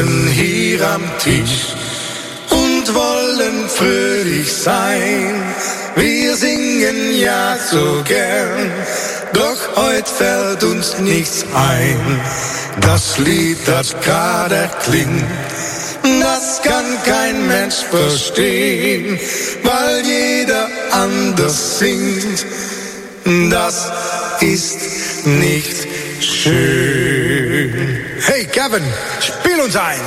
sitzen hier am Tisch und wollen fröhlich sein. Wir singen ja so gern, doch heute fällt uns nichts ein. Das Lied, das gerade klingt, das kann kein Mensch verstehen, weil jeder anders singt. Das ist nicht schön. Hey Kevin, spiel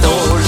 todo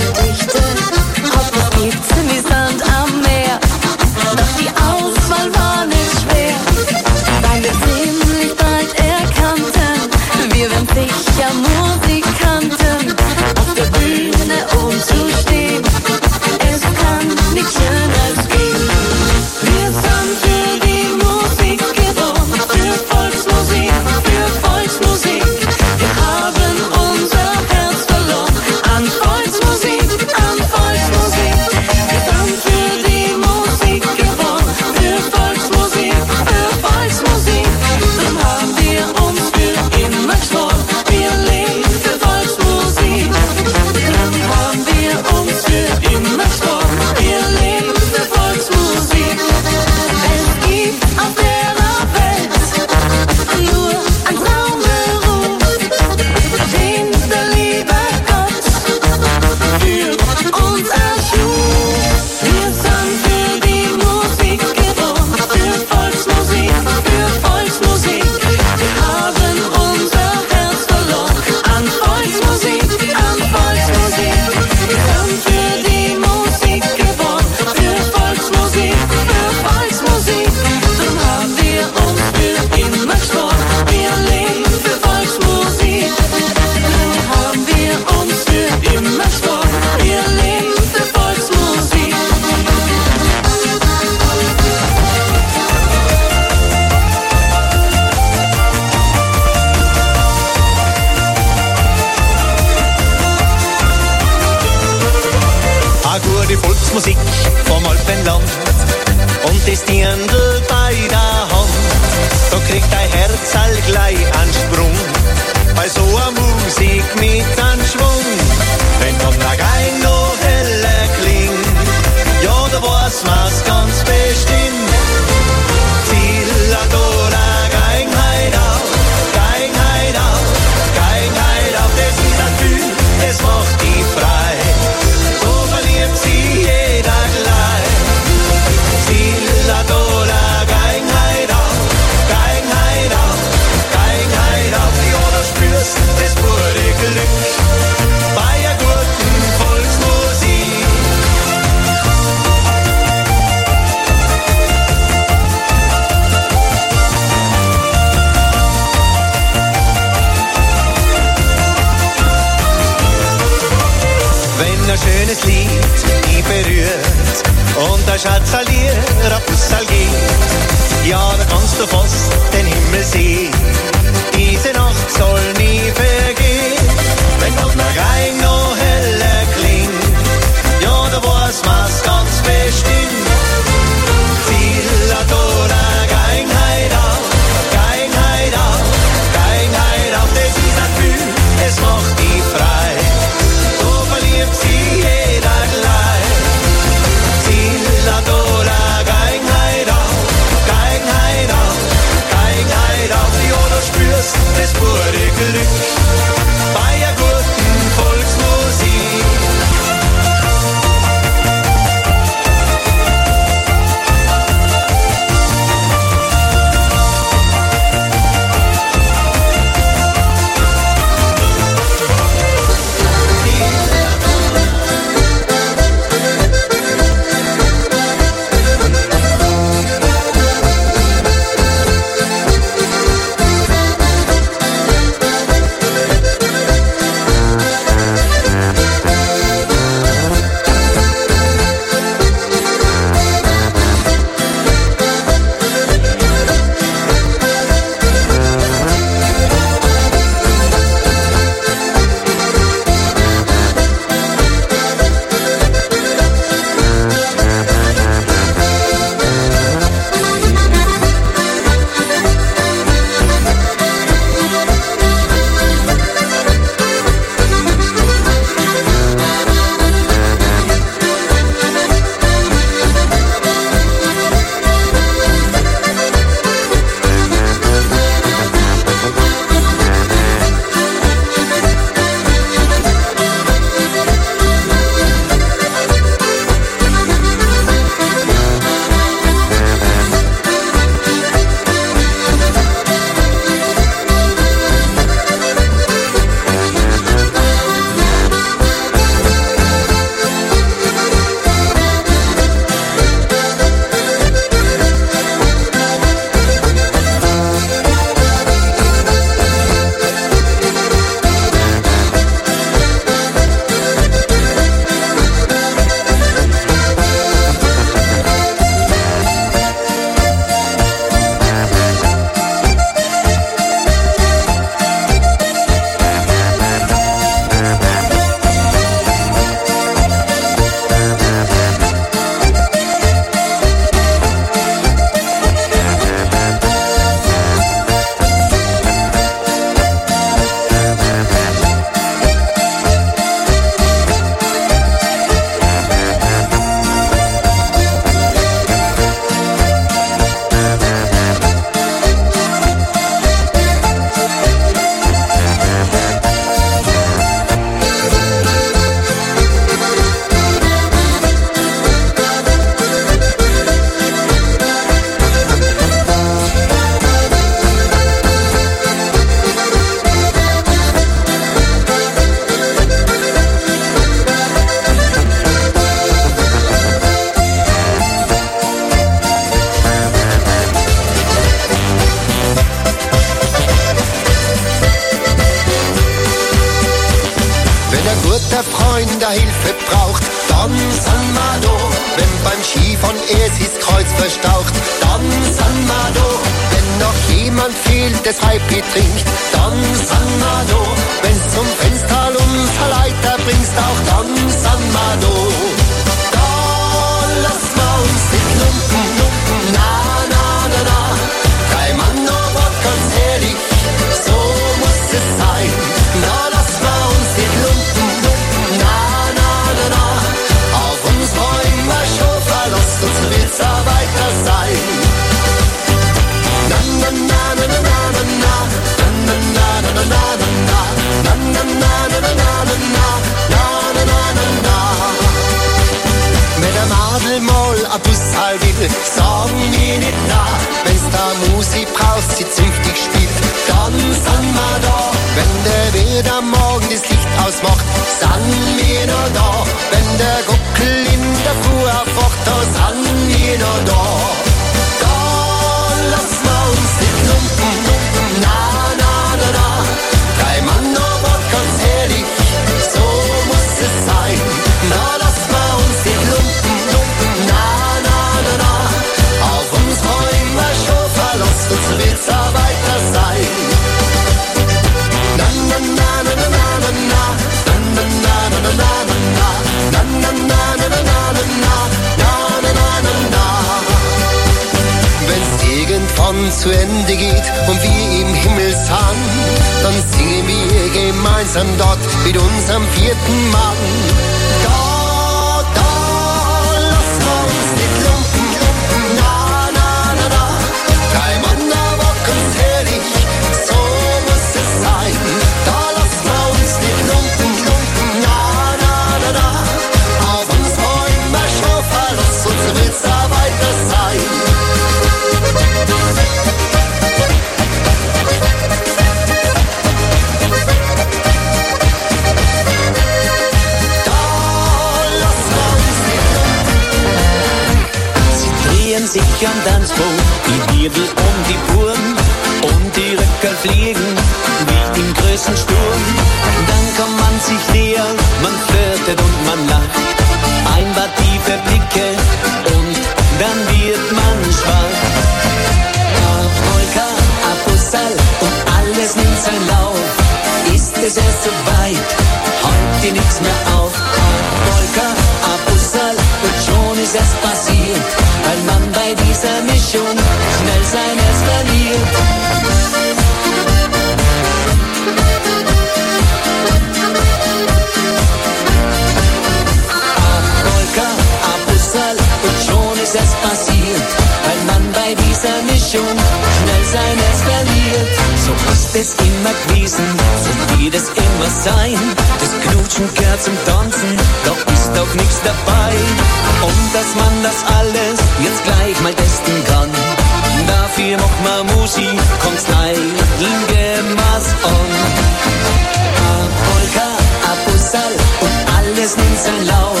seinen Lauf.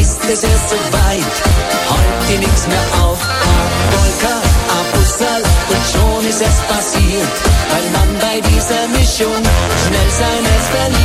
Ist es erst so weit, holt nichts mehr auf. Polka, Abussal und schon ist es passiert, weil man bei dieser Mischung schnell sein seines verliert.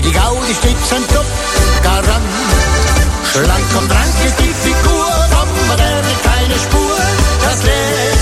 die Gaudi stets ein Top-Garant. Schlank und rank ist die Figur, von Moderne keine Spur, das Leben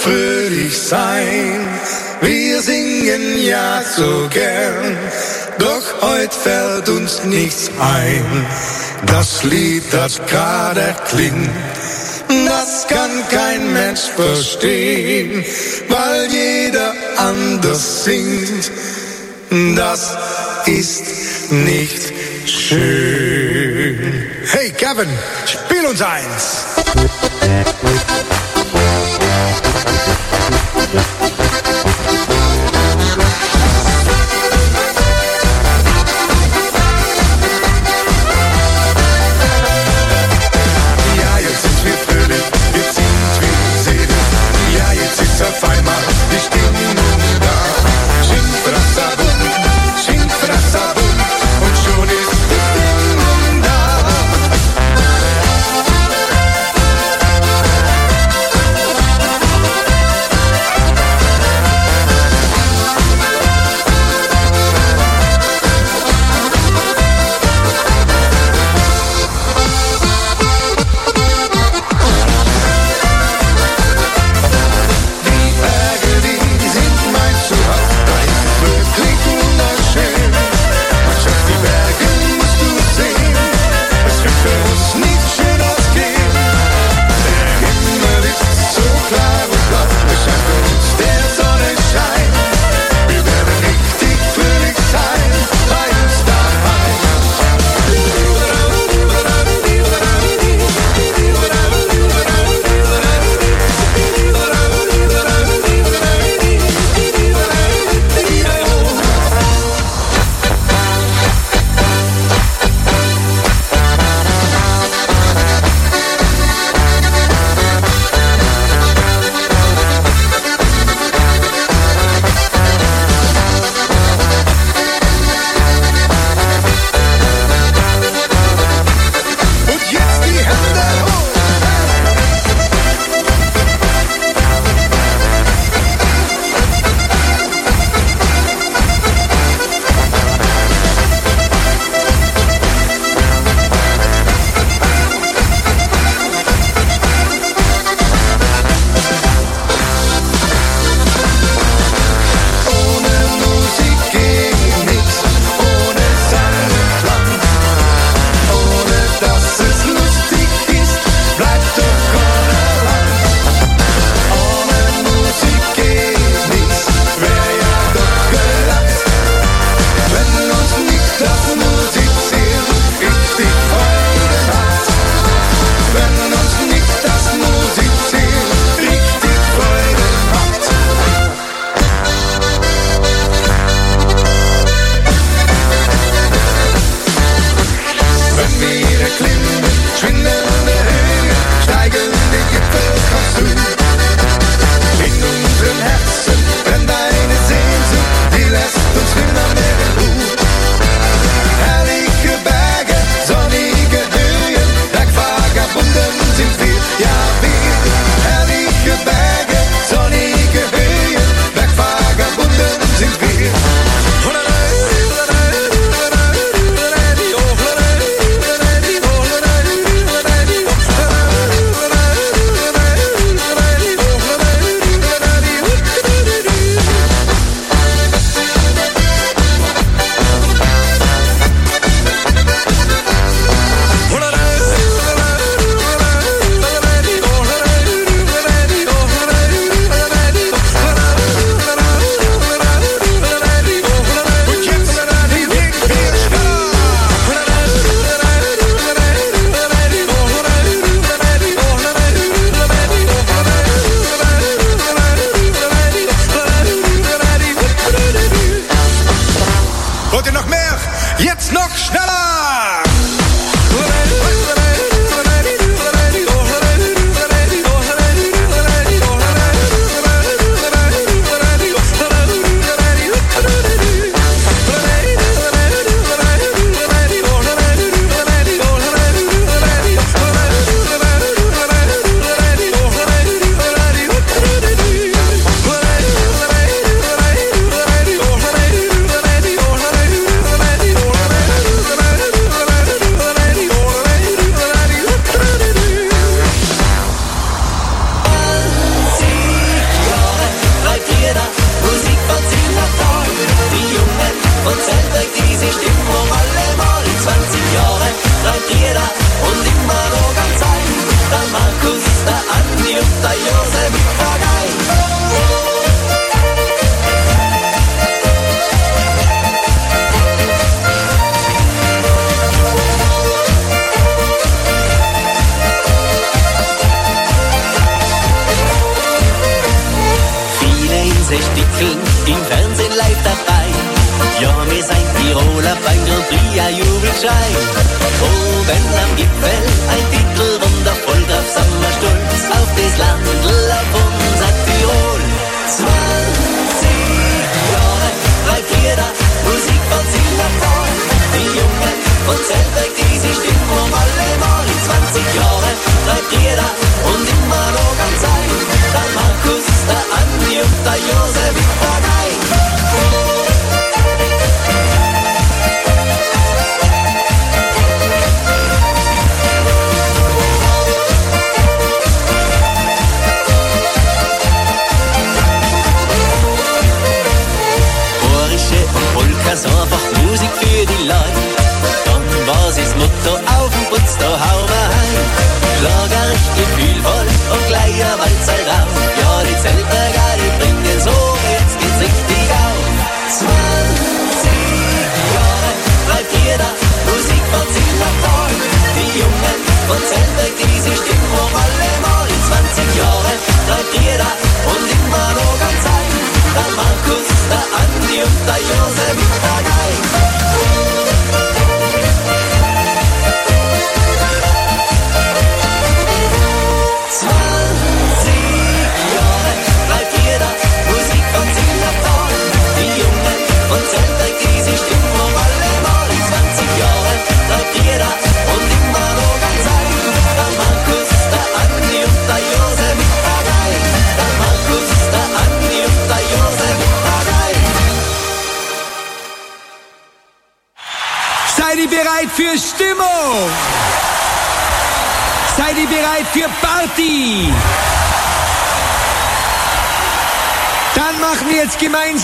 fröhlich sein. Wir singen ja so gern, doch heute fällt uns nichts ein. Das Lied, das gerade klingt, das kann kein Mensch verstehen, weil jeder anders singt. Das ist nicht schön. Hey Kevin, spiel uns eins.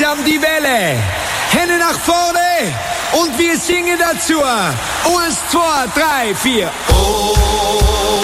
langsam die Welle. Hände nach vorne und wir singen dazu. Und zwei, drei, vier. Oh.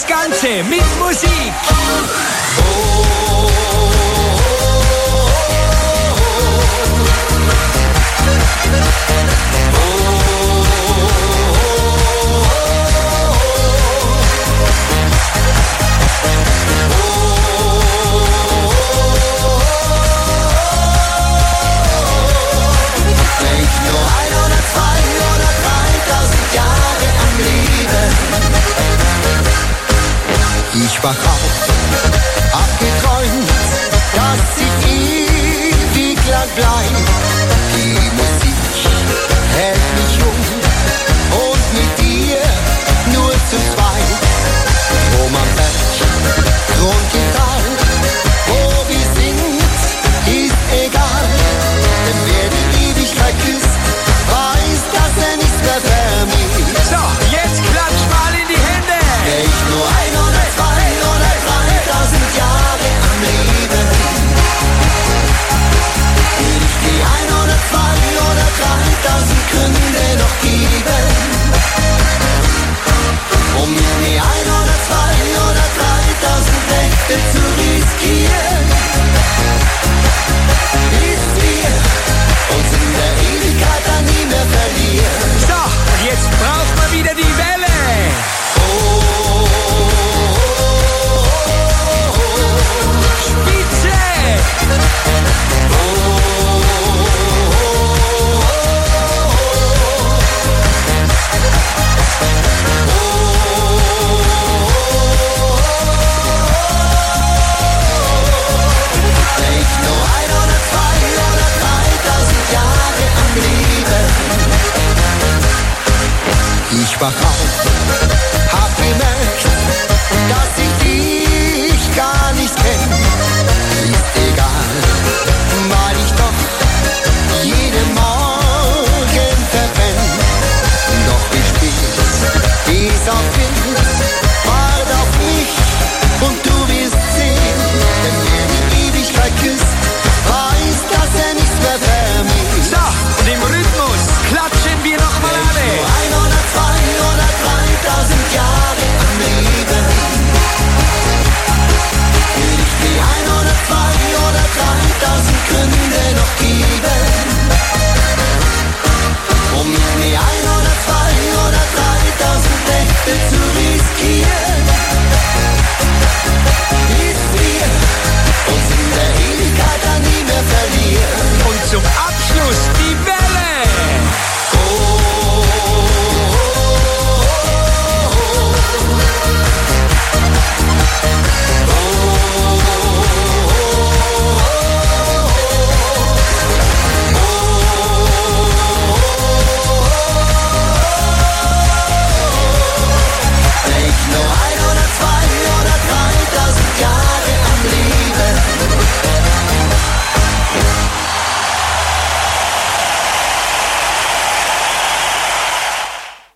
descanse. Mix Music. back up. Um mir die ein oder zwei oder dreitausend Nächte zu riskieren. Ist wir uns in der Ewigkeit dann nie mehr verlieren. Bacall.